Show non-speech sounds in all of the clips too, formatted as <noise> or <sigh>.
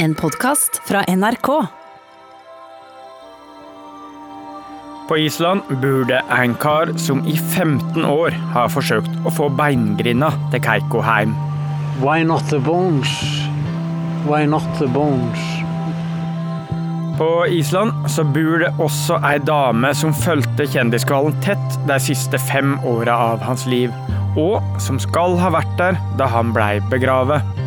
En podkast fra NRK. På Island bor det en kar som i 15 år har forsøkt å få beingrinda til Keiko hjem. Why not the bones? Why not the bones? På Island så bor det også ei dame som fulgte kjendiskvalen tett de siste fem åra av hans liv, og som skal ha vært der da han blei begravet.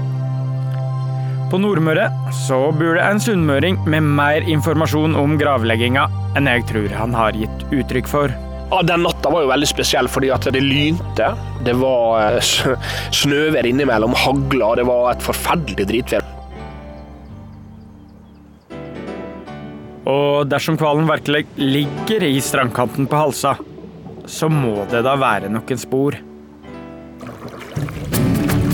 På Nordmøre så bor det en sunnmøring med mer informasjon om gravlegginga enn jeg tror han har gitt uttrykk for. Ja, Den natta var jo veldig spesiell fordi at det lynte. Det var eh, snøvær innimellom, hagla, det var et forferdelig dritvær. Og dersom hvalen virkelig ligger i strandkanten på Halsa, så må det da være noen spor.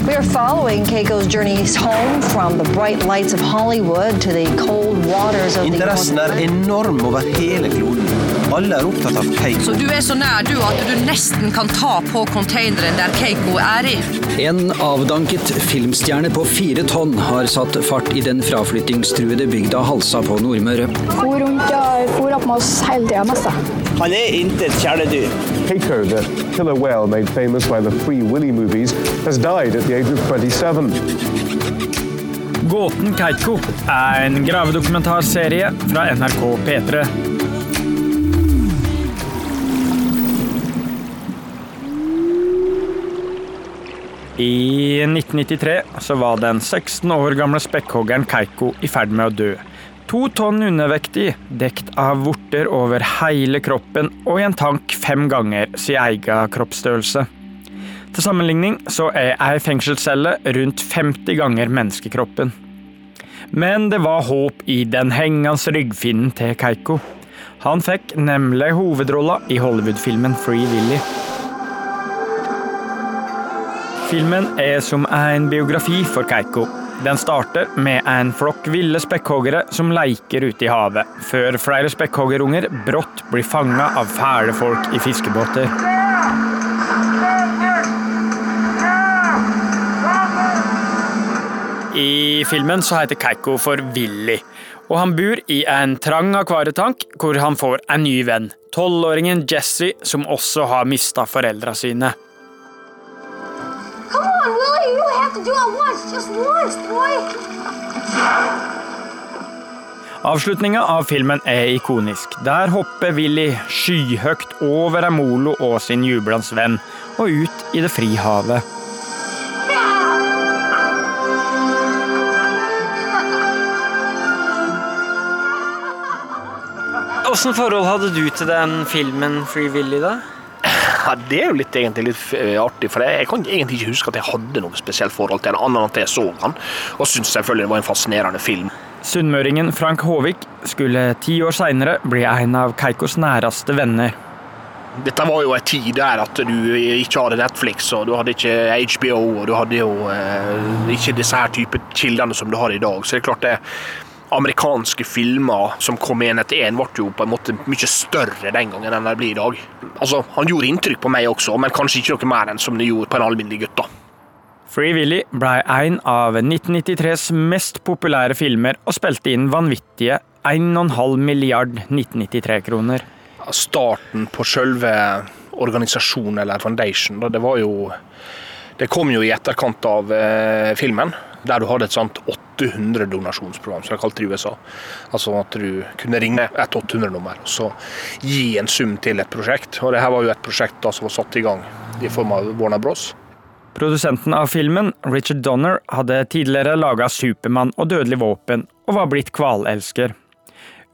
We are following Keiko's journeys home from the bright lights of Hollywood to the cold waters of the Interessen er enorm over hele kloden. Alle er opptatt av Keiko. Så du er så nær du at du nesten kan ta på containeren der Keiko er i. En avdanket filmstjerne på fire tonn har satt fart i den fraflyttingstruede bygda Halsa på Nordmøre. For rundt og for opp med oss hele tida, mest. Han er intet kjæledyr. Keiko, the killer whale made famous by the Free Willy movies, has died at the age of 27. Gåten Keiko er en gravedokumentarserie fra NRK P3. I 1993 så var den 16 år gamle spekkhoggeren Keiko i ferd med å dø. To tonn undervektig, dekt av vorter over hele kroppen og i en tank fem ganger sin egen kroppsstørrelse. Til sammenligning så er ei fengselscelle rundt 50 ganger menneskekroppen. Men det var håp i den hengende ryggfinnen til Keiko. Han fikk nemlig hovedrolla i Hollywood-filmen Free Willy. Filmen er som en biografi for Keiko. Den starter med en flokk ville spekkhoggere som leker ute i havet, før flere spekkhoggerunger brått blir fanga av fæle folk i fiskebåter. I filmen så heter Keiko for Willy, og han bor i en trang akvarietank hvor han får en ny venn, tolvåringen Jesse, som også har mista foreldra sine. Come on, Willie, you have to do it once, just once, boy. Avslutninga av filmen er ikonisk. Der hopper Willy skyhøyt over Amolo og sin jublende venn, og ut i det fri havet. Åssen forhold hadde du til den filmen Free Willy, da? Ja, Det er jo litt, egentlig litt eh, artig, for jeg, jeg kan egentlig ikke huske at jeg hadde noe spesielt forhold til den, annet enn at jeg så den, og syntes selvfølgelig det var en fascinerende film. Sunnmøringen Frank Håvik skulle ti år seinere bli en av Keikos næreste venner. Dette var jo en tid der at du ikke hadde Netflix, og du hadde ikke HBO, og du hadde jo eh, ikke disse her type kildene som du har i dag. Så det er klart det amerikanske filmer som kom én etter én, ble jo på en måte mye større den gangen enn de blir i dag. Altså, Han gjorde inntrykk på meg også, men kanskje ikke noe mer enn som det gjorde på en alminnelig gutt. da. Free Willy ble en av 1993s mest populære filmer og spilte inn vanvittige 1,5 milliard 1993-kroner. starten på selve organisasjonen eller foundation, da, det var jo Det kom jo i etterkant av eh, filmen, der du hadde et sånt 800 donasjonsprogram, som de kalte det i USA. Altså at du kunne ringe et 800-nummer og så gi en sum til et prosjekt. Og det her var jo et prosjekt da som var satt i gang i form av Warner Bros. Produsenten av filmen, Richard Donner, hadde tidligere laga Supermann og Dødelig våpen, og var blitt hvalelsker.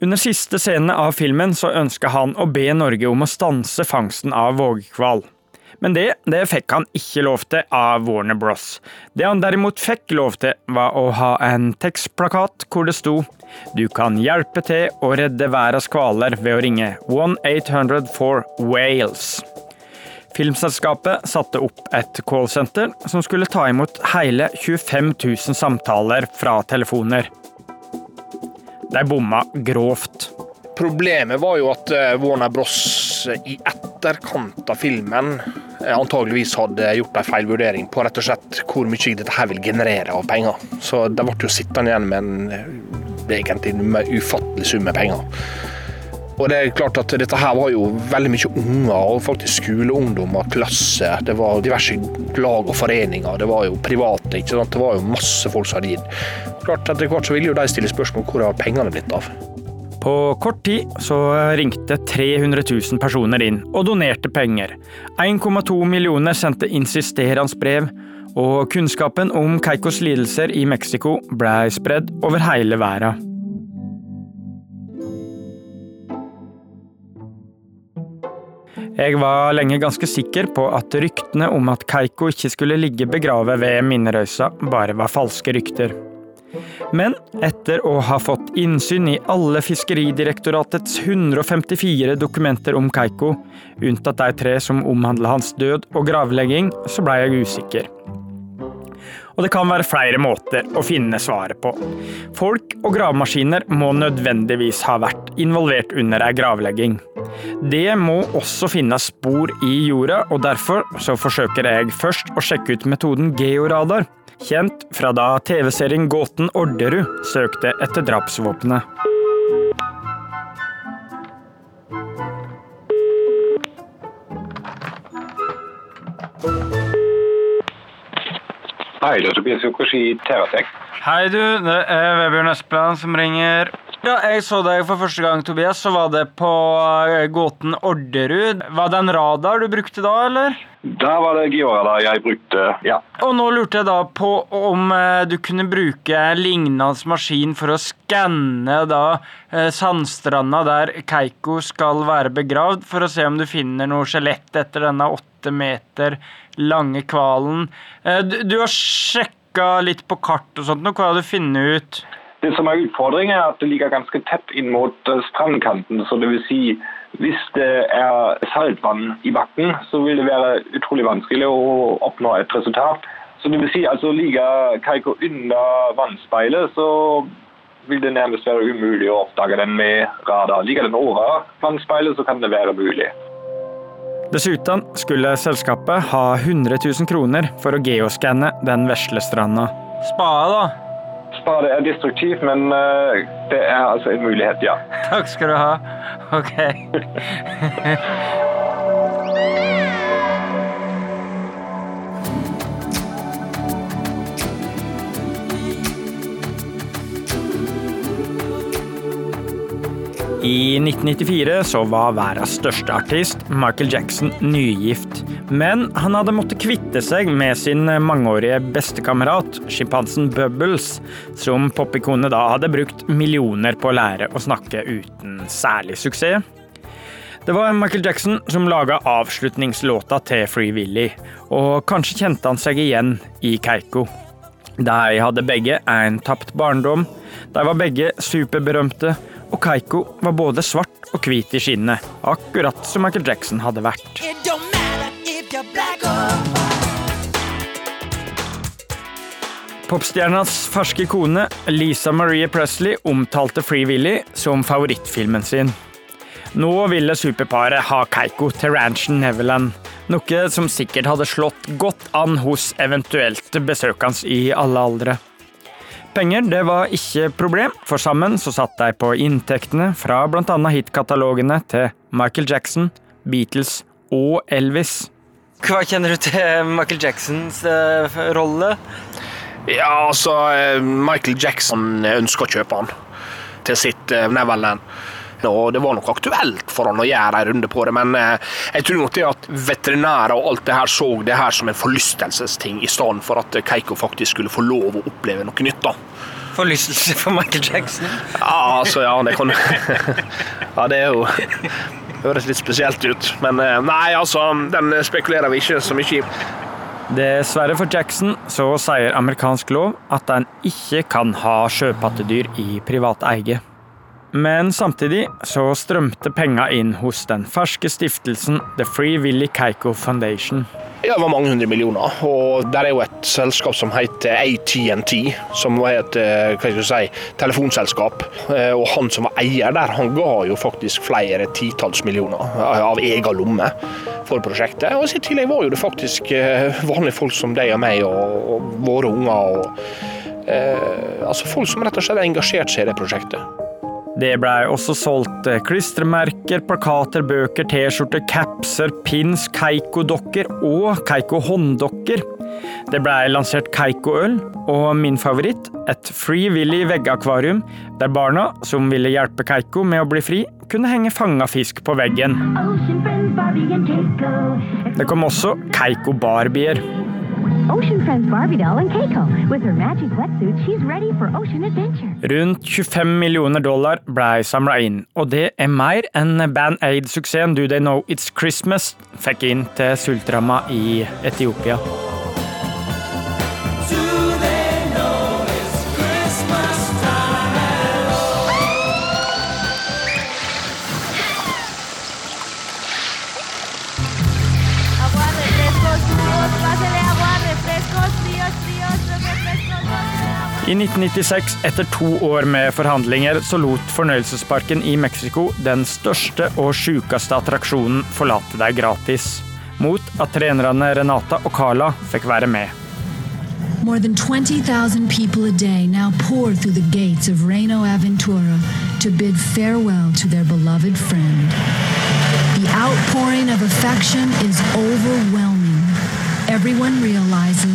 Under siste scene av filmen så ønska han å be Norge om å stanse fangsten av vågehval. Men det, det fikk han ikke lov til av Warner Bros. Det han derimot fikk lov til, var å ha en tekstplakat hvor det sto Du kan hjelpe til å redde verdens hvaler ved å ringe 1-800 for Wales. Filmselskapet satte opp et callsenter som skulle ta imot hele 25 000 samtaler fra telefoner. De bomma grovt. Problemet var jo at eh, Warner Bros i etterkant av filmen antageligvis hadde gjort en feilvurdering på rett og slett hvor mye dette her vil generere av penger. Så de ble jo sittende igjen med en egentlig ufattelig sum med penger. Og det er klart at Dette her var jo veldig mye unger, og faktisk skoleungdommer, klasse. Det var diverse lag og foreninger, det var jo private. ikke sant? Det var jo masse folk som hadde gitt. Klart Etter hvert så ville jo de stille spørsmål hvor har pengene blitt av. På kort tid så ringte 300 000 personer inn og donerte penger. 1,2 millioner sendte insisterende brev, og kunnskapen om Keikos lidelser i Mexico blei spredd over hele verden. Jeg var lenge ganske sikker på at ryktene om at Keiko ikke skulle ligge begravet ved Minnerøysa, bare var falske rykter. Men etter å ha fått innsyn i alle Fiskeridirektoratets 154 dokumenter om Keiko, unntatt de tre som omhandler hans død og gravlegging, så blei jeg usikker. Og det kan være flere måter å finne svaret på. Folk og gravemaskiner må nødvendigvis ha vært involvert under ei gravlegging. Det må også finnes spor i jorda, og derfor så forsøker jeg først å sjekke ut metoden georadar, kjent fra da TV-serien Gåten Orderud søkte etter drapsvåpenet. Hei, det Tobias Jokoshi i Teratek. Hei du, det er Vebjørn Espeland som ringer. Da jeg så deg for første gang, Tobias, så var det på eh, gåten Orderud. Var det en radar du brukte da, eller? Da var det georadar jeg brukte, ja. Og nå lurte jeg da på om eh, du kunne bruke lignende maskin for å skanne da eh, sandstranda der Keiko skal være begravd, for å se om du finner noe skjelett etter denne åtte meter lange kvalen. Du, har sjekka litt på kart og sånt, hva har du funnet ut? Det som er utfordringen, er at det ligger ganske tett inn mot strandkanten. så det vil si hvis det er saltvann i bakken, så vil det være utrolig vanskelig å oppnå et resultat. Så det vil si, altså Ligger Kaiko under vannspeilet, så vil det nærmest være umulig å oppdage den med radar. Ligger den over vannspeilet, så kan det være mulig. Dessuten skulle selskapet ha 100 000 kroner for å geoskanne den vesle stranda. Spade, da? Spade er destruktivt, men uh, det er altså en mulighet, ja. Takk skal du ha. Ok. <laughs> I 1994 så var verdens største artist, Michael Jackson, nygift. Men han hadde måttet kvitte seg med sin mangeårige bestekamerat, sjimpansen Bubbles, som popikonet da hadde brukt millioner på å lære å snakke uten særlig suksess. Det var Michael Jackson som laga avslutningslåta til Free Willy, og kanskje kjente han seg igjen i Keiko. De hadde begge en tapt barndom, de var begge superberømte, og Keiko var både svart og hvit i skinnet, akkurat som Michael Jackson hadde vært. Popstjernas ferske kone Lisa Marie Presley omtalte Free Willy som favorittfilmen sin. Nå ville superparet ha Keiko til ranchen Neverland, noe som sikkert hadde slått godt an hos eventuelt besøkende i alle aldre. Penger det var ikke problem, for sammen så satt de på inntektene fra bl.a. hitkatalogene til Michael Jackson, Beatles og Elvis. Hva kjenner du til Michael Jacksons uh, rolle? Ja, altså Michael Jackson ønska å kjøpe han til sitt uh, Neverland og det var nok aktuelt for han å gjøre en runde på det, men eh, jeg tror nok det at veterinærer og alt det her så det her som en forlystelsesting, i stedet for at Keiko faktisk skulle få lov å oppleve noe nytt. da. Forlystelse for Michael Jackson? Ja, altså, ja, det kan <laughs> Ja, det er jo Høres litt spesielt ut, men eh, nei, altså, den spekulerer vi ikke så mye i. Dessverre for Jackson så sier amerikansk lov at en ikke kan ha sjøpattedyr i privat eie. Men samtidig så strømte penga inn hos den ferske stiftelsen The Free Willy Keiko Foundation. Ja, det var mange hundre millioner. Og der er jo et selskap som heter ATNT, som var et eh, hva skal si, telefonselskap. Eh, og han som var eier der, han ga jo faktisk flere titalls millioner av egen lomme. for prosjektet. Og I tillegg var jo det faktisk eh, vanlige folk som deg og meg og våre unger. og eh, altså Folk som rett og slett har engasjert seg i det prosjektet. Det blei også solgt eh, klistremerker, plakater, bøker, T-skjorter, capser, pins, Keiko-dokker og Keiko-hånddokker. Det blei lansert Keiko-øl, og min favoritt, et Free Willy veggakvarium, der barna, som ville hjelpe Keiko med å bli fri, kunne henge fanga fisk på veggen. Det kom også Keiko-barbier. Rundt 25 millioner dollar blei samla inn, og det er mer enn Band Aid-suksessen Do They Know It's Christmas fikk inn til sultramma i Etiopia. I 1996, etter to år med forhandlinger, så lot fornøyelsesparken i Mexico den største og sjukeste attraksjonen forlate deg gratis, mot at trenerne Renata og Carla fikk være med. More than 20,000 people a day now pour through the gates of Reno Aventura to bid farewell to their beloved friend. The outpouring of affection is overwhelming. Everyone realizes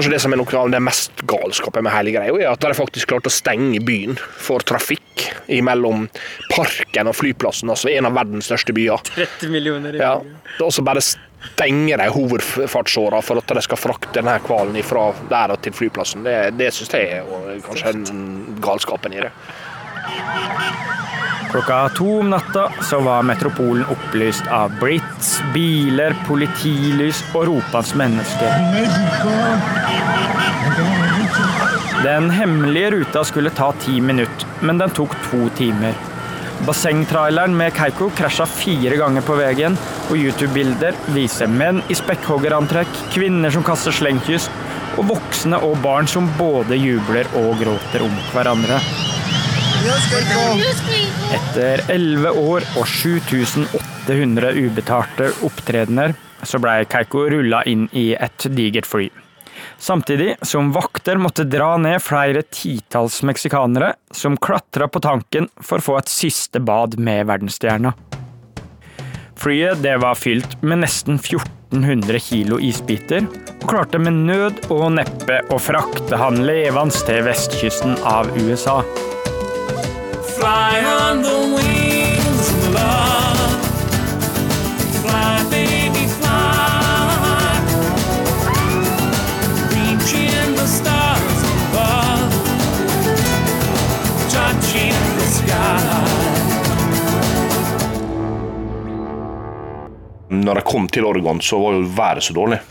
Kanskje det som er noe av det mest galskapet med hele greia, er at de faktisk klarte å stenge byen for trafikk mellom parken og flyplassen, altså en av verdens største byer. 30 millioner i ja. Og så bare stenger de hovedfartsåra for at de skal frakte denne hvalen fra der og til flyplassen. Det, det syns jeg er kanskje galskapen i det. Klokka to om natta så var metropolen opplyst av brits, biler, politilys og ropende mennesker. Den hemmelige ruta skulle ta ti minutter, men den tok to timer. Bassengtraileren med Keiko krasja fire ganger på veien, og YouTube-bilder viser menn i spekkhoggerantrekk, kvinner som kaster slengkyss, og voksne og barn som både jubler og gråter om hverandre. Etter elleve år og 7800 ubetalte opptredener, så blei Keiko rulla inn i et digert fly. Samtidig som vakter måtte dra ned flere titalls meksikanere som klatra på tanken for å få et siste bad med verdensstjerna. Flyet det var fylt med nesten 1400 kilo isbiter, og klarte med nød og neppe å frakte han levende til vestkysten av USA. Fly on the wings of love. Fly, baby, fly. Reaching the stars above. Touching the sky. Når jeg kom til Oregon, så var jo været så dårlig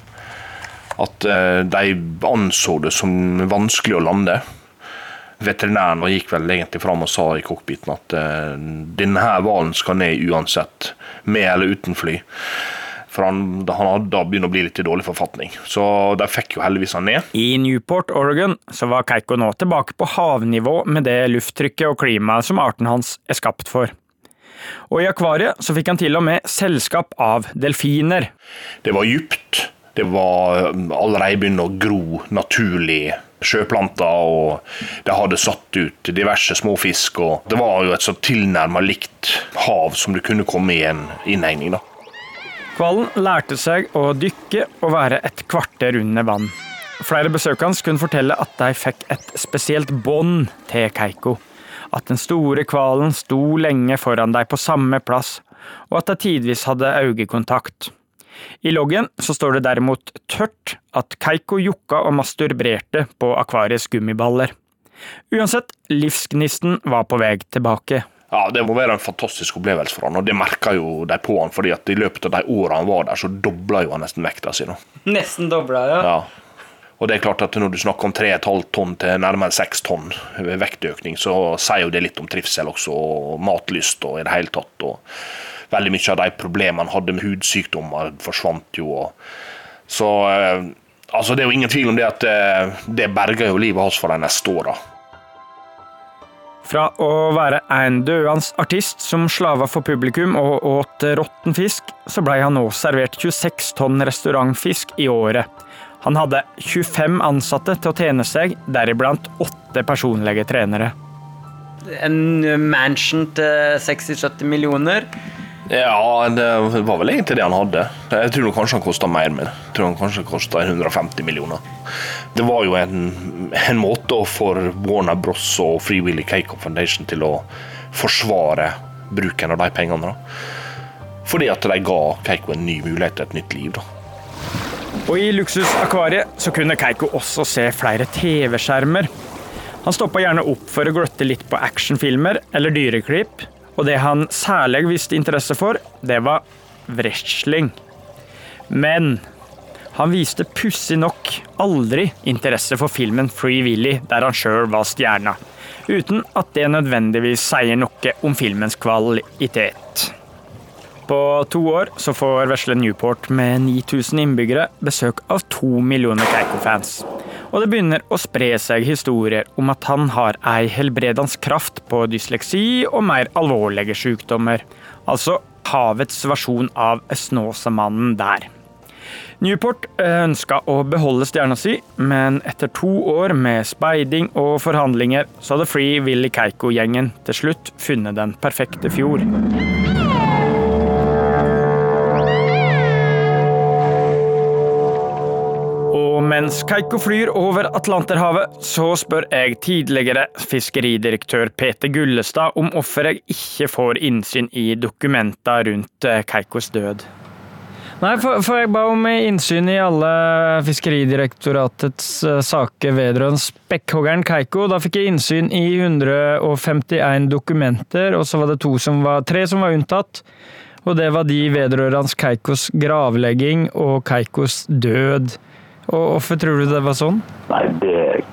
at eh, de anså det som vanskelig å lande veterinæren gikk vel egentlig fram og sa i cockpiten at uh, denne her hvalen skal ned uansett, med eller uten fly. For han, han da begynt å bli litt i dårlig forfatning. Så de fikk jo heldigvis han ned. I Newport, Oregon, så var Keiko nå tilbake på havnivå med det lufttrykket og klimaet som arten hans er skapt for. Og i akvariet så fikk han til og med selskap av delfiner. Det var dypt. Det var allerede begynt å gro naturlig sjøplanter, og det hadde satt ut diverse småfisk. og Det var jo et så tilnærma likt hav som du kunne komme i en innhegning. da. Hvalen lærte seg å dykke og være et kvarter under vann. Flere besøkende kunne fortelle at de fikk et spesielt bånd til Keiko. At den store hvalen sto lenge foran dem på samme plass, og at de tidvis hadde øyekontakt. I loggen så står det derimot tørt at Keiko jokka og masturberte på akvariets gummiballer. Uansett, livsgnisten var på vei tilbake. Ja, Det må være en fantastisk opplevelse for han, og det merka jo de på han, fordi at i løpet av de årene han var der, så dobla jo han nesten vekta si. Nesten dobla, ja. ja. Og det er klart at Når du snakker om 3,5 tonn til nærmere 6 tonn vektøkning, så sier jo det litt om trivsel også, og matlyst og i det hele tatt. og veldig mye av de problemene han hadde med hudsykdommer, forsvant jo. Så eh, altså, det er jo ingen tvil om det at eh, det berger jo livet hans for de neste åra. Fra å være en døende artist som slava for publikum og åt råtten fisk, så blei han nå servert 26 tonn restaurantfisk i året. Han hadde 25 ansatte til å tjene seg, deriblant åtte personlige trenere. En mansion til 60-70 millioner. Ja, det var vel egentlig det han hadde. Jeg tror kanskje han kosta mer, men jeg tror han kanskje kosta 150 millioner. Det var jo en, en måte for Warner Bros og Free Willy Cake Foundation til å forsvare bruken av de pengene. Da. Fordi at de ga Keiko en ny mulighet til et nytt liv. da. Og i luksusakvariet så kunne Keiko også se flere TV-skjermer. Han stoppa gjerne opp for å gløtte litt på actionfilmer eller dyreklipp, og det han særlig viste interesse for, det var wrestling. Men han viste pussig nok aldri interesse for filmen Free Willy, der han sjøl var stjerna, uten at det nødvendigvis sier noe om filmens kvalitet. På to år så får vesle Newport med 9000 innbyggere besøk av to millioner Keiko-fans. Og det begynner å spre seg historier om at han har ei helbredende kraft på dysleksi og mer alvorlige sykdommer. Altså havets versjon av Snåsamannen der. Newport ønska å beholde stjerna si, men etter to år med speiding og forhandlinger, så hadde Free Willy Keiko-gjengen til slutt funnet den perfekte fjord. Mens Keiko flyr over Atlanterhavet, så spør jeg tidligere fiskeridirektør Peter Gullestad om hvorfor jeg ikke får innsyn i dokumenter rundt eh, Keikos død. Nei, for, jeg ba om innsyn i alle Fiskeridirektoratets uh, saker vedrørende spekkhoggeren Keiko. Da fikk jeg innsyn i 151 dokumenter, og så var det som var, tre som var unntatt. Og det var de vedrørende Keikos gravlegging og Keikos død. Og hvorfor tror du det var sånn? Nei, det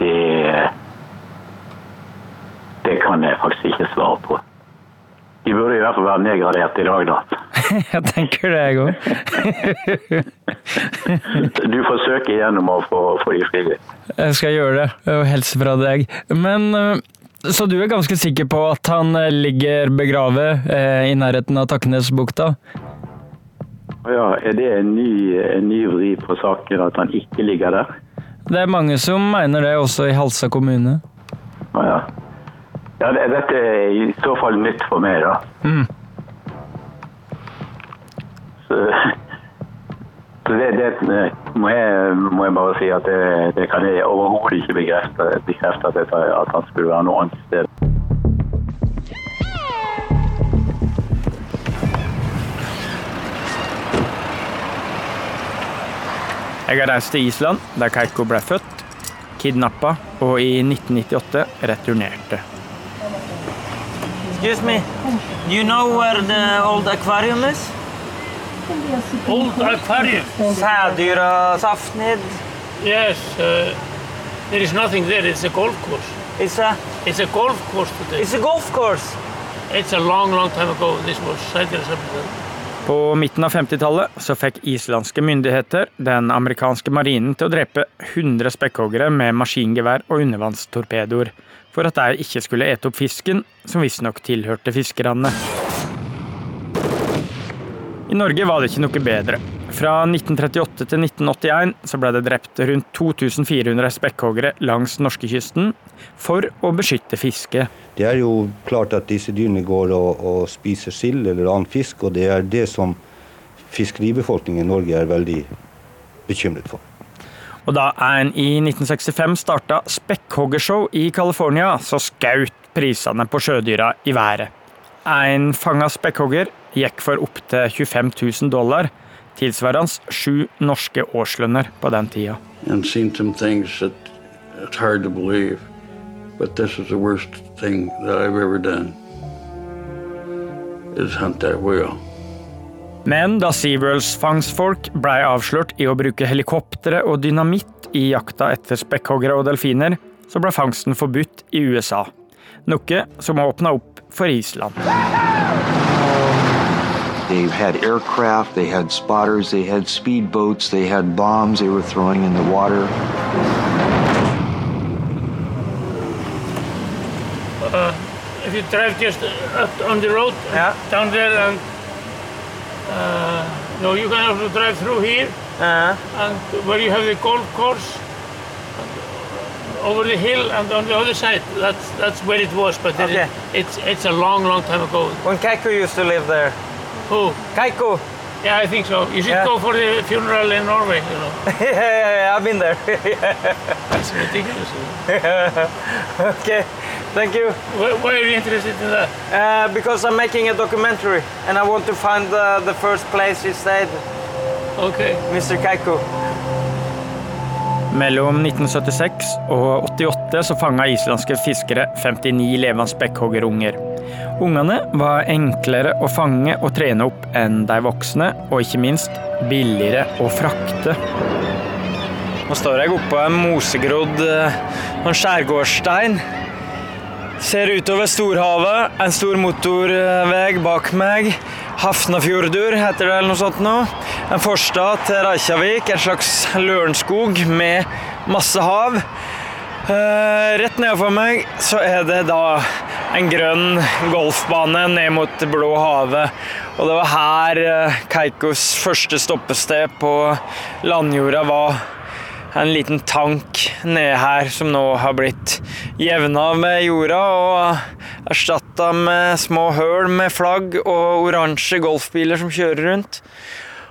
Det Det kan jeg faktisk ikke svare på. De burde i hvert fall være nedgradert i dag, da. <laughs> jeg tenker det, jeg òg. du får søke igjennom å få, få de skrevet. Jeg skal gjøre det, og hilse fra deg. Men eh, så du er ganske sikker på at han eh, ligger begravet eh, i nærheten av Taknesbukta? Ja, Er det en ny, en ny vri på saken at han ikke ligger der? Det er mange som mener det, også i Halsa kommune. Å ja. ja det, dette er i så fall nytt for meg, da. Mm. Så, så det, det må, jeg, må, jeg, bare si at det, det kan jeg overhodet ikke bekrefte, bekrefte at, at han skulle være noe annet sted. Jeg har reist til Island, der Keiko ble født, kidnappa og i 1998 returnerte. Excuse me, do you know where the old aquarium is? Old aquarium? Sædyra-Safnid? Yes, uh, there is nothing there, it's a golf course. It's a? It's a golf course today. It's a golf course? It's a long, long time ago. This was Sædyra-Safnid. På midten av 50-tallet så fikk islandske myndigheter den amerikanske marinen til å drepe 100 spekkhoggere med maskingevær og undervannstorpedoer, for at de ikke skulle ete opp fisken, som visstnok tilhørte fiskerne. I Norge var det ikke noe bedre. Fra 1938 til 1981 så ble det drept rundt 2400 spekkhoggere langs norskekysten for å beskytte fisket. Det er jo klart at disse dyrene går og, og spiser sild eller annen fisk, og det er det som fiskeribefolkningen i Norge er veldig bekymret for. Og da en i 1965 starta spekkhoggershow i California, så skaut prisene på sjødyra i været. En fanga spekkhogger gikk for opptil 25 000 dollar, tilsvarende sju norske årslønner på den tida. And seen some things that it's hard to believe, but this is the worst thing that I've ever done. Is hunt that whale. Men da SeaWorlds fangstfolk blei avslørt i å bruke helikoptre og dynamitt i jakta etter spekkhoggere og delfiner, så ble fangsten forbudt i USA. Noe som åpna opp for Island. They had aircraft, they had spotters, they had speedboats, they had bombs they were throwing in the water. Uh, if you drive just up on the road, and down there, and uh, no, you can also drive through here, and where you have the golf course over the hill and on the other side. That's that's where it was, but it- it's it's a long, long time ago. When Keiko used to live there. Who? Keiko. Yeah, I think so. You should Yeah. go for the funeral in Norway. You know, <laughs> yeah, yeah, yeah, I've been there. it's ridiculous. <laughs> okay, thank you. Why, why are you interested in that? Uh, because I'm making a documentary and I want to find uh, the first place he stayed. Okay. Mr. Keiko. Mellom 1976 og 88 så fanga islandske fiskere 59 levende spekkhoggerunger. Ungene var enklere å fange og trene opp enn de voksne, og ikke minst billigere å frakte. Nå står jeg oppå en mosegrodd og en skjærgårdsstein. Ser utover storhavet, en stor motorvei bak meg. Hafnafjordur heter det eller noe sånt nå. En forstad til Reykjavik, en slags Lørenskog med masse hav. Eh, rett nedenfor meg så er det da en grønn golfbane ned mot det blå havet. Og det var her eh, Keikos første stoppested på landjorda var. En liten tank nede her som nå har blitt jevna med jorda og erstatta med små høl med flagg og oransje golfbiler som kjører rundt.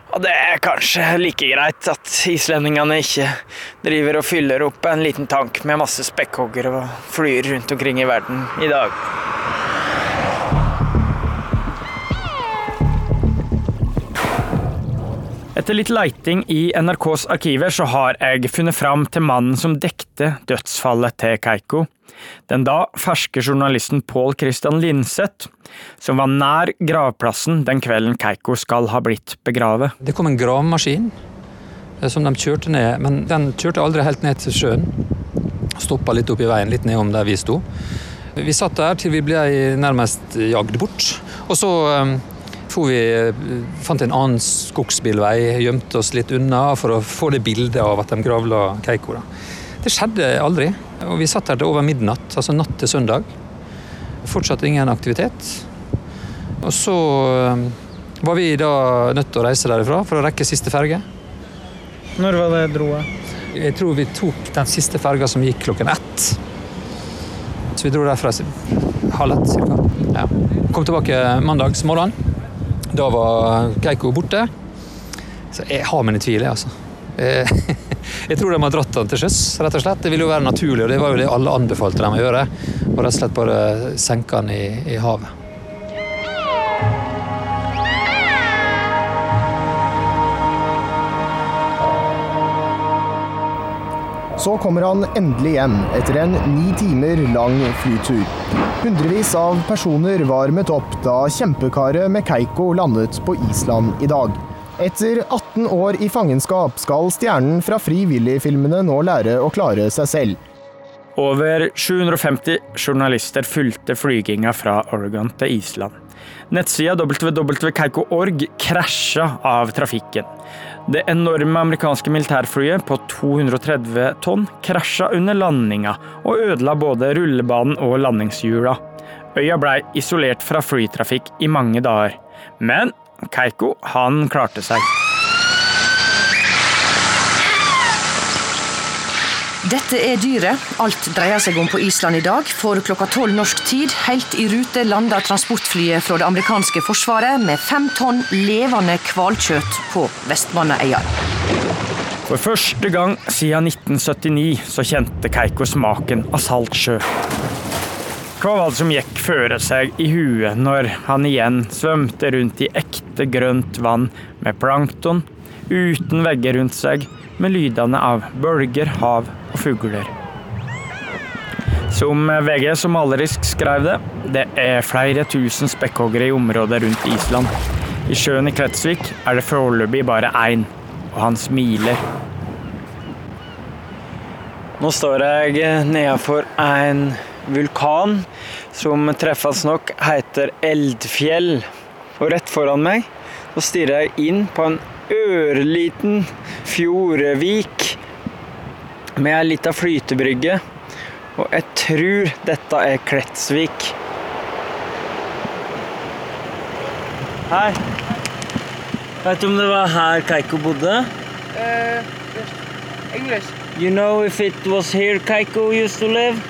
Og det er kanskje like greit at islendingene ikke driver og fyller opp en liten tank med masse spekkhoggere og flyr rundt omkring i verden i dag. Etter litt leiting i NRKs arkiver så har jeg funnet fram til mannen som dekte dødsfallet til Keiko. Den da ferske journalisten Pål Christian Linseth, som var nær gravplassen den kvelden Keiko skal ha blitt begravet. Det kom en gravemaskin eh, som de kjørte ned, men den kjørte aldri helt ned til sjøen. Stoppa litt opp i veien, litt nedom der vi sto. Vi satt der til vi ble nærmest jagd bort. Og så eh, for vi, eh, fant en annen skogsbilvei, gjemte oss litt unna for å få det bildet av at de gravla Keiko. Da. Det skjedde aldri. Og vi satt der til over midnatt, altså natt til søndag. Fortsatt ingen aktivitet. Og så eh, var vi da nødt til å reise derifra for å rekke siste ferge. Når var det dro jeg? Jeg tror vi tok den siste ferga som gikk klokken ett. Så vi dro derfra halv ett cirka. Ja. Kom tilbake mandags morgen. Da var Keiko borte. Så jeg har mine tvil, jeg, altså. Eh, <laughs> Jeg tror de har dratt den til sjøs, rett og slett. Det ville jo være naturlig, og det var jo det alle anbefalte dem å gjøre. Og rett og slett bare senke den i, i havet. Så kommer han endelig hjem etter en ni timer lang flytur. Hundrevis av personer var møtt opp da kjempekaret med Keiko landet på Island i dag. Etter 18 år i fangenskap skal stjernen fra frivilligfilmene nå lære å klare seg selv. Over 750 journalister fulgte flyginga fra Oregon til Island. Nettsida www.keiko.org krasja av trafikken. Det enorme amerikanske militærflyet på 230 tonn krasja under landinga og ødela både rullebanen og landingshjula. Øya blei isolert fra flytrafikk i mange dager. Men Keiko, han klarte seg. Dette er dyret alt dreier seg om på Island i dag. For klokka tolv norsk tid, helt i rute, lander transportflyet fra det amerikanske forsvaret med fem tonn levende hvalkjøtt på Vestmannaøya. For første gang siden 1979 så kjente Keiko smaken av salt sjø. Hva var det som gikk føre seg i huet når han igjen svømte rundt i ekte grønt vann med plankton, uten vegger rundt seg, med lydene av bølger, hav fugler? Som VG så malerisk skrev det, det er flere tusen spekkhoggere i området rundt Island. I sjøen i Kletsvik er det foreløpig bare én, og han smiler. Nå står jeg nedenfor en vulkan som treffes nok heter Eldfjell. Og rett foran meg så stirrer jeg inn på en ørliten fjordvik med ei lita flytebrygge. Og jeg tror dette er Kletsvik. Hei. Vet du om det var her Keiko bodde? Uh, English. You know if it was here Keiko used to live?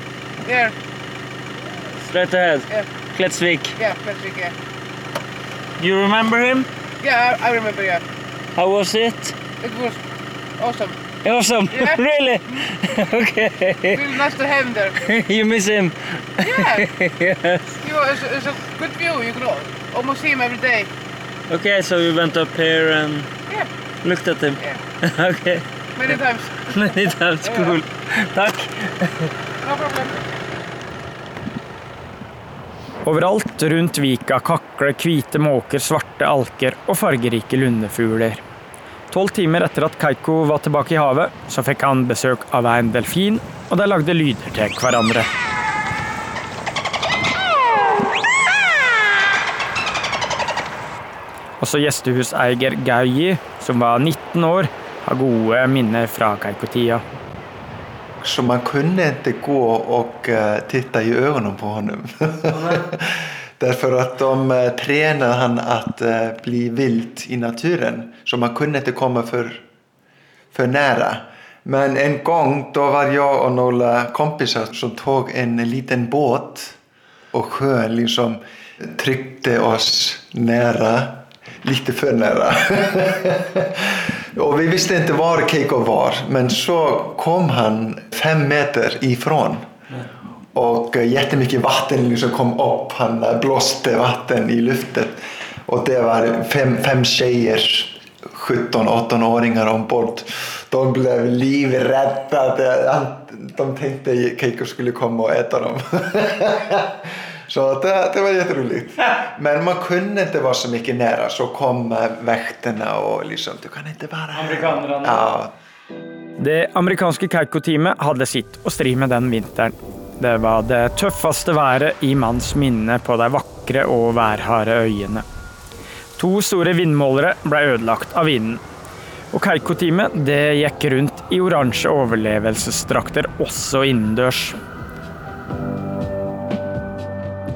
Yeah. Straight ahead. Yeah. Kletsvik. Yeah, Kletsvik, yeah. You remember him? Yeah, I, I remember, yeah. How was it? It was awesome. Awesome? Yeah. really? <laughs> okay. Really nice to have him there. you miss him? Yeah. <laughs> yes. You know, it's, a good view. You can al- almost see him every day. Okay, so you went up here and Yeah. looked at him? Yeah. <laughs> okay. Many times. Many times. Cool. Takk. No problem. Overalt rundt vika kakler hvite måker, svarte alker og fargerike lundefugler. Tolv timer etter at Keiko var tilbake i havet, så fikk han besøk av en delfin, og de lagde lyder til hverandre. Også gjestehuseier Gauji, som var 19 år, har gode minner fra Keiko-tida. Så man kunne ikke gå og titte i ørene på honom. Därför att de eh, tränar han att eh, bli vilt i naturen. Så man kunde inte komma för, för nära. Men en gång då var jag och några kompisar som tog en liten båt och sjön liksom tryckte oss nära, lite för nära. <laughs> och vi visste inte var Keiko var, men så kom han fem meter ifrån. Och eh, jättemycket vatten liksom kom upp, han blåste vatten i luften. Och det var fem, fem tjejer, 17-18-åringar ombord. De blev livrädda. De- De tänkte Keiko skulle komma och äta dem. <laughs> Så det, det var jätteroligt. Men man kunde inte vara så mycket nära. Så kom eh, väkterna och liksom, du kan inte vara här. Amerikanerne. Ja, Det amerikanske Keiko-teamet hadde sitt å stri med den vinteren. Det var det tøffeste været i manns minne på de vakre og værharde øyene. To store vindmålere ble ødelagt av vinden. Og Keiko-teamet det gikk rundt i oransje overlevelsesdrakter også innendørs.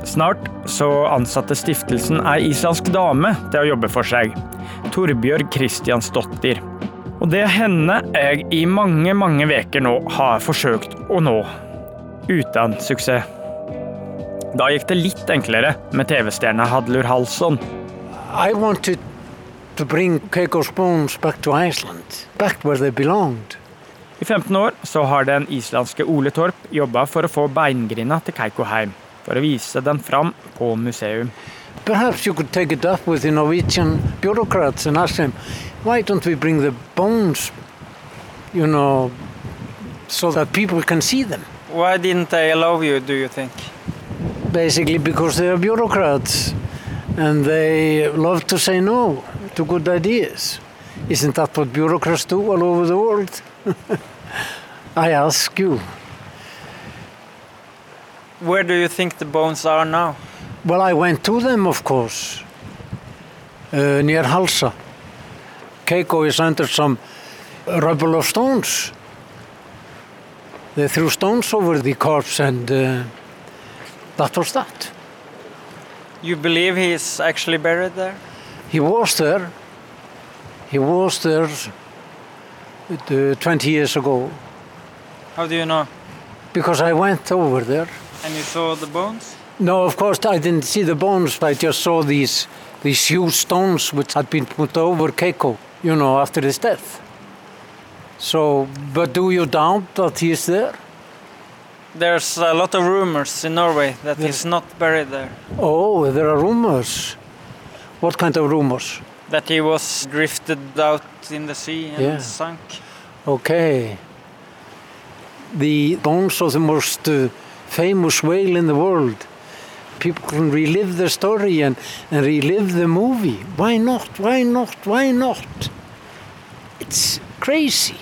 Snart så ansatte stiftelsen ei islandsk dame til å jobbe for seg. Torbjørg Kristiansdottir. Og det er henne jeg i mange, mange veker nå har forsøkt å nå. Uten suksess. Da gikk det litt enklere med TV-stjerna Hadlur Halsson. I wanted to bring Keiko's bones back to Iceland, back where they belonged. I 15 år så har den islandske Ole Torp jobba for å få beingrinda til Keiko heim, for å vise den fram på museum. Perhaps you could take it up with the Norwegian bureaucrats and ask them, why don't we bring the bones, you know, so that people can see them? Why didn't they allow you, do you think? Basically because they are bureaucrats and they love to say no to good ideas. Isn't that what bureaucrats do all over the world? <laughs> I ask you. Where do you think the bones are now? Well, I went to them, of course, uh, near Halsa. Keiko is under some rubble of stones. They threw stones over the corpse, and uh, that was that. You believe he is actually buried there? He was there. He was there uh, 20 years ago How do you know? because I went over there. And you saw the bones? No, of course I didn't see the bones. I just saw these these huge stones which had been put over Keiko, you know, after his death. So, but do you doubt that he is there? There's a lot of rumors in Norway that he's not buried there. Oh, there are rumors. What kind of rumors? That he was drifted out in the sea and Yeah. sunk. Okay. The bones of the most uh, famous whale in the world. People can relive the story and, and relive the movie. Why not? Why not? Why not? It's crazy.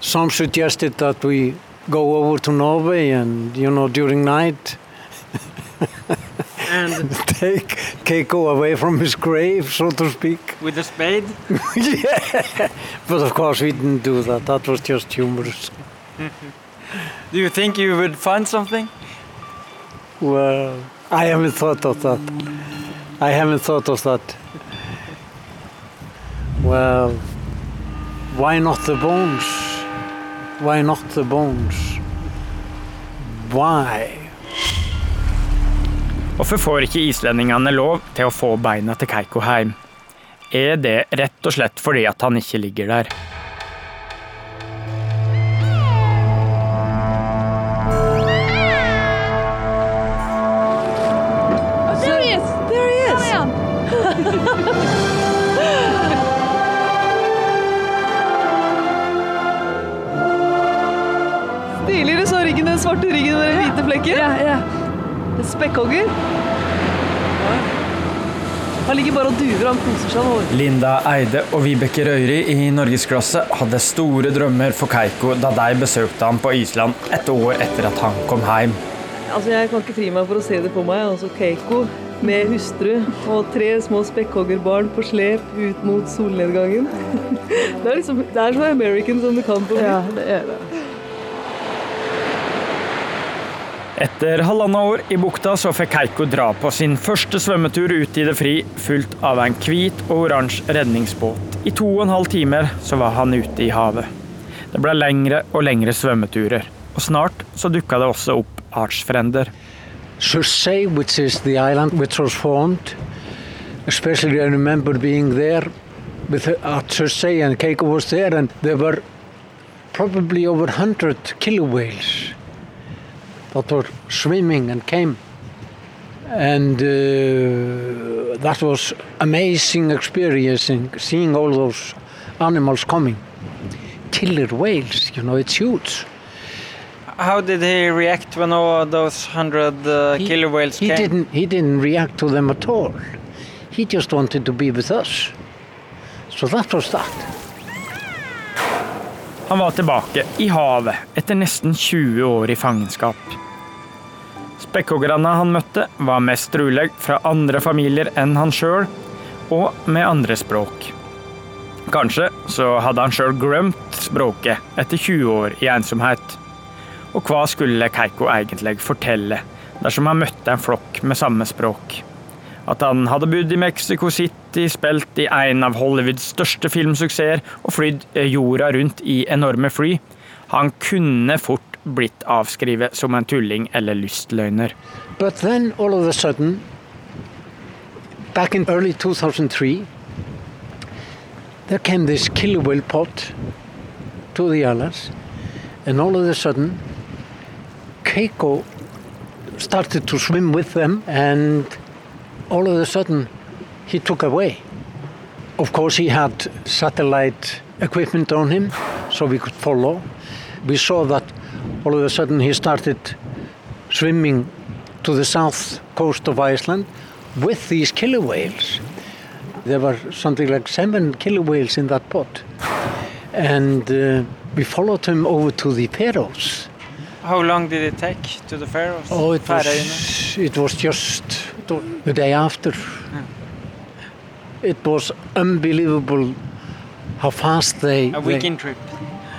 Some suggested that we go over to Norway and, you know, during night And <laughs> take Keiko away from his grave, so to speak. with a spade? <laughs> yeah. But of course we didn't do that. That was just humorous. Do you think you would find something? Well, I haven't thought of that. I haven't thought of that. Well, why not the bones? Why not the bones? Why? Hvorfor får ikke islendingene lov til å få beina til Keiko hjem? Er det rett og slett fordi at han ikke ligger der? Spekkhogger. Han ligger bare og duver, han koser seg. Over. Linda Eide og Vibeke Røyri i Norgesklasse hadde store drømmer for Keiko da de besøkte ham på Island et år etter at han kom hjem. Altså, Jeg kan ikke fri meg for å se det på meg. Altså Keiko med hustru og tre små spekkhoggerbarn på slep ut mot solnedgangen. <laughs> Det er liksom, det er så American som det kan på meg. Ja, det er det. Etter halvannet år i bukta så fikk Keiko dra på sin første svømmetur ut i det fri, fulgt av en hvit og oransje redningsbåt. I to og en halv timer så var han ute i havet. Det ble lengre og lengre svømmeturer, og snart så dukka det også opp artsfrender. Surtsey, which is the island which was formed. Especially, I remember being there with at Surtsey, and Keiko was there, and there were probably over 100 killer whales that were swimming and came. And uh, that was amazing experiencing, seeing all those animals coming. Killer whales, you know, it's huge. How did he react when all those hundred uh, killer whales He came? didn't. He didn't react to them at all. He just wanted to be with us. So that was that. Han var tilbake i havet etter nesten 20 år i fangenskap. Spekkhoggerne han møtte, var mest trolig fra andre familier enn han sjøl, og med andre språk. Kanskje så hadde han sjøl glemt språket etter 20 år i ensomhet. Og hva skulle Keiko egentlig fortelle dersom han møtte en flokk med samme språk? At han hadde bodd i Mexico City, spilt i en av Hollywoods største filmsuksesser og flydd jorda rundt i enorme fly. Han kunne fort blitt avskrevet som en tulling eller lystløgner. But then all of a sudden, back in early 2003, there came this killer whale pot to the islands, and all of a sudden, Keiko started to swim with them, and all of a sudden, he took away. Of course, he had satellite equipment on him, so we could follow. We saw that all of a sudden he started swimming to the south coast of Iceland with these killer whales. There were something like seven killer whales in that pot. And uh, we followed him over to the Faroes. How long did it take to the Faroes? Oh, it was, it was just the day after. It was unbelievable how fast they. A they- weekend trip.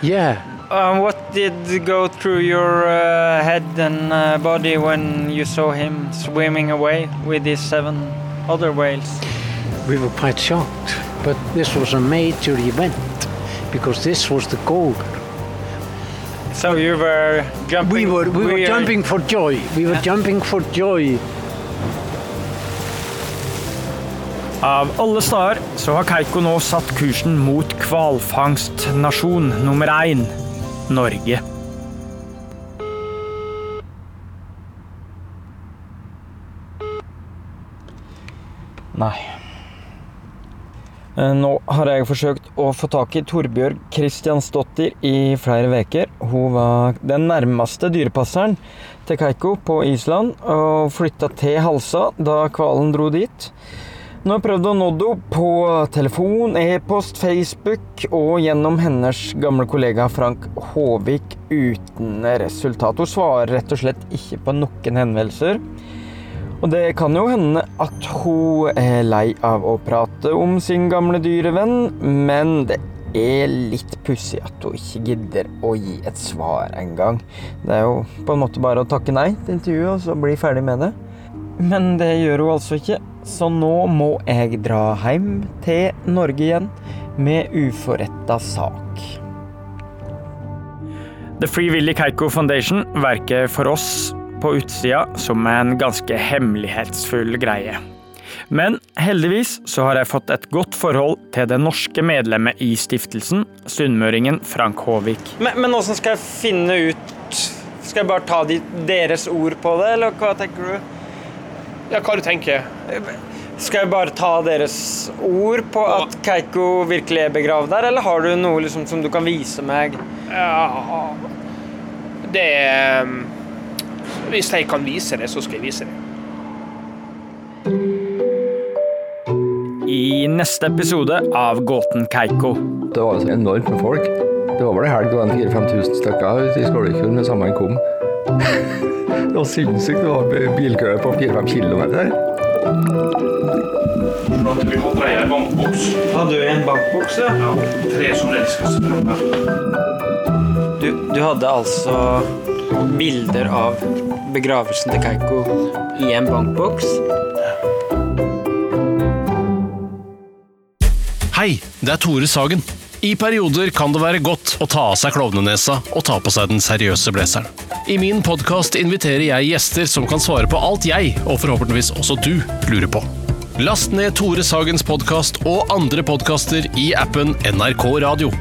yeah. Um, what did go through your uh, head and uh, body when you saw him swimming away with these seven other whales? We were quite shocked, but this was a major event because this was the goal. So you were jumping. We were we were jumping for joy. We were jumping for joy. Av alle steder så har Keiko nå satt kursen mot hvalfangstnasjon nummer én Norge. Nei. Eh, Nå har jeg forsøkt å få tak i Torbjørg Kristiansdottir i flere uker. Hun var den nærmeste dyrepasseren til Keiko på Island, og flytta til Halsa da hvalen dro dit. Nå har jeg prøvd å nå henne på telefon, e-post, Facebook og gjennom hennes gamle kollega Frank Håvik uten resultat. Hun svarer rett og slett ikke på noen henvendelser. Og det kan jo hende at hun er lei av å prate om sin gamle dyrevenn, men det er litt pussig at hun ikke gidder å gi et svar engang. Det er jo på en måte bare å takke nei til intervjuet og så bli ferdig med det. Men det gjør hun altså ikke, så nå må jeg dra hjem til Norge igjen med uforretta sak. The Free Willy Keiko Foundation verker for oss på utsida som en ganske hemmelighetsfull greie. Men heldigvis så har jeg fått et godt forhold til det norske medlemmet i stiftelsen, sunnmøringen Frank Håvik. Men, men hvordan skal jeg finne ut Skal jeg bare ta de, deres ord på det, eller hva tenker du? Ja, hva du tenker Skal jeg bare ta deres ord på at Keiko virkelig er begravd der, eller har du noe liksom, som du kan vise meg? Ja Det er, Hvis jeg kan vise det, så skal jeg vise det. I neste episode av Gåten Keiko. Det var så enormt med folk. Det var vel en helg det var 4000-5000 stykker ute i Skålekjølen med sammen kom. Det var sinnssykt. Det var bilkø på 4-5 km. Vi hadde ei bankboks. Hadde du en bankboks, ja? ja tre sommerelskere. Du, du hadde altså bilder av begravelsen til Keiko i en bankboks? Hei, det er Tore Sagen. I perioder kan det være godt å ta av seg klovnenesa og ta på seg den seriøse blazeren. I min podkast inviterer jeg gjester som kan svare på alt jeg, og forhåpentligvis også du, lurer på. Last ned Tore Sagens podkast og andre podkaster i appen NRK Radio.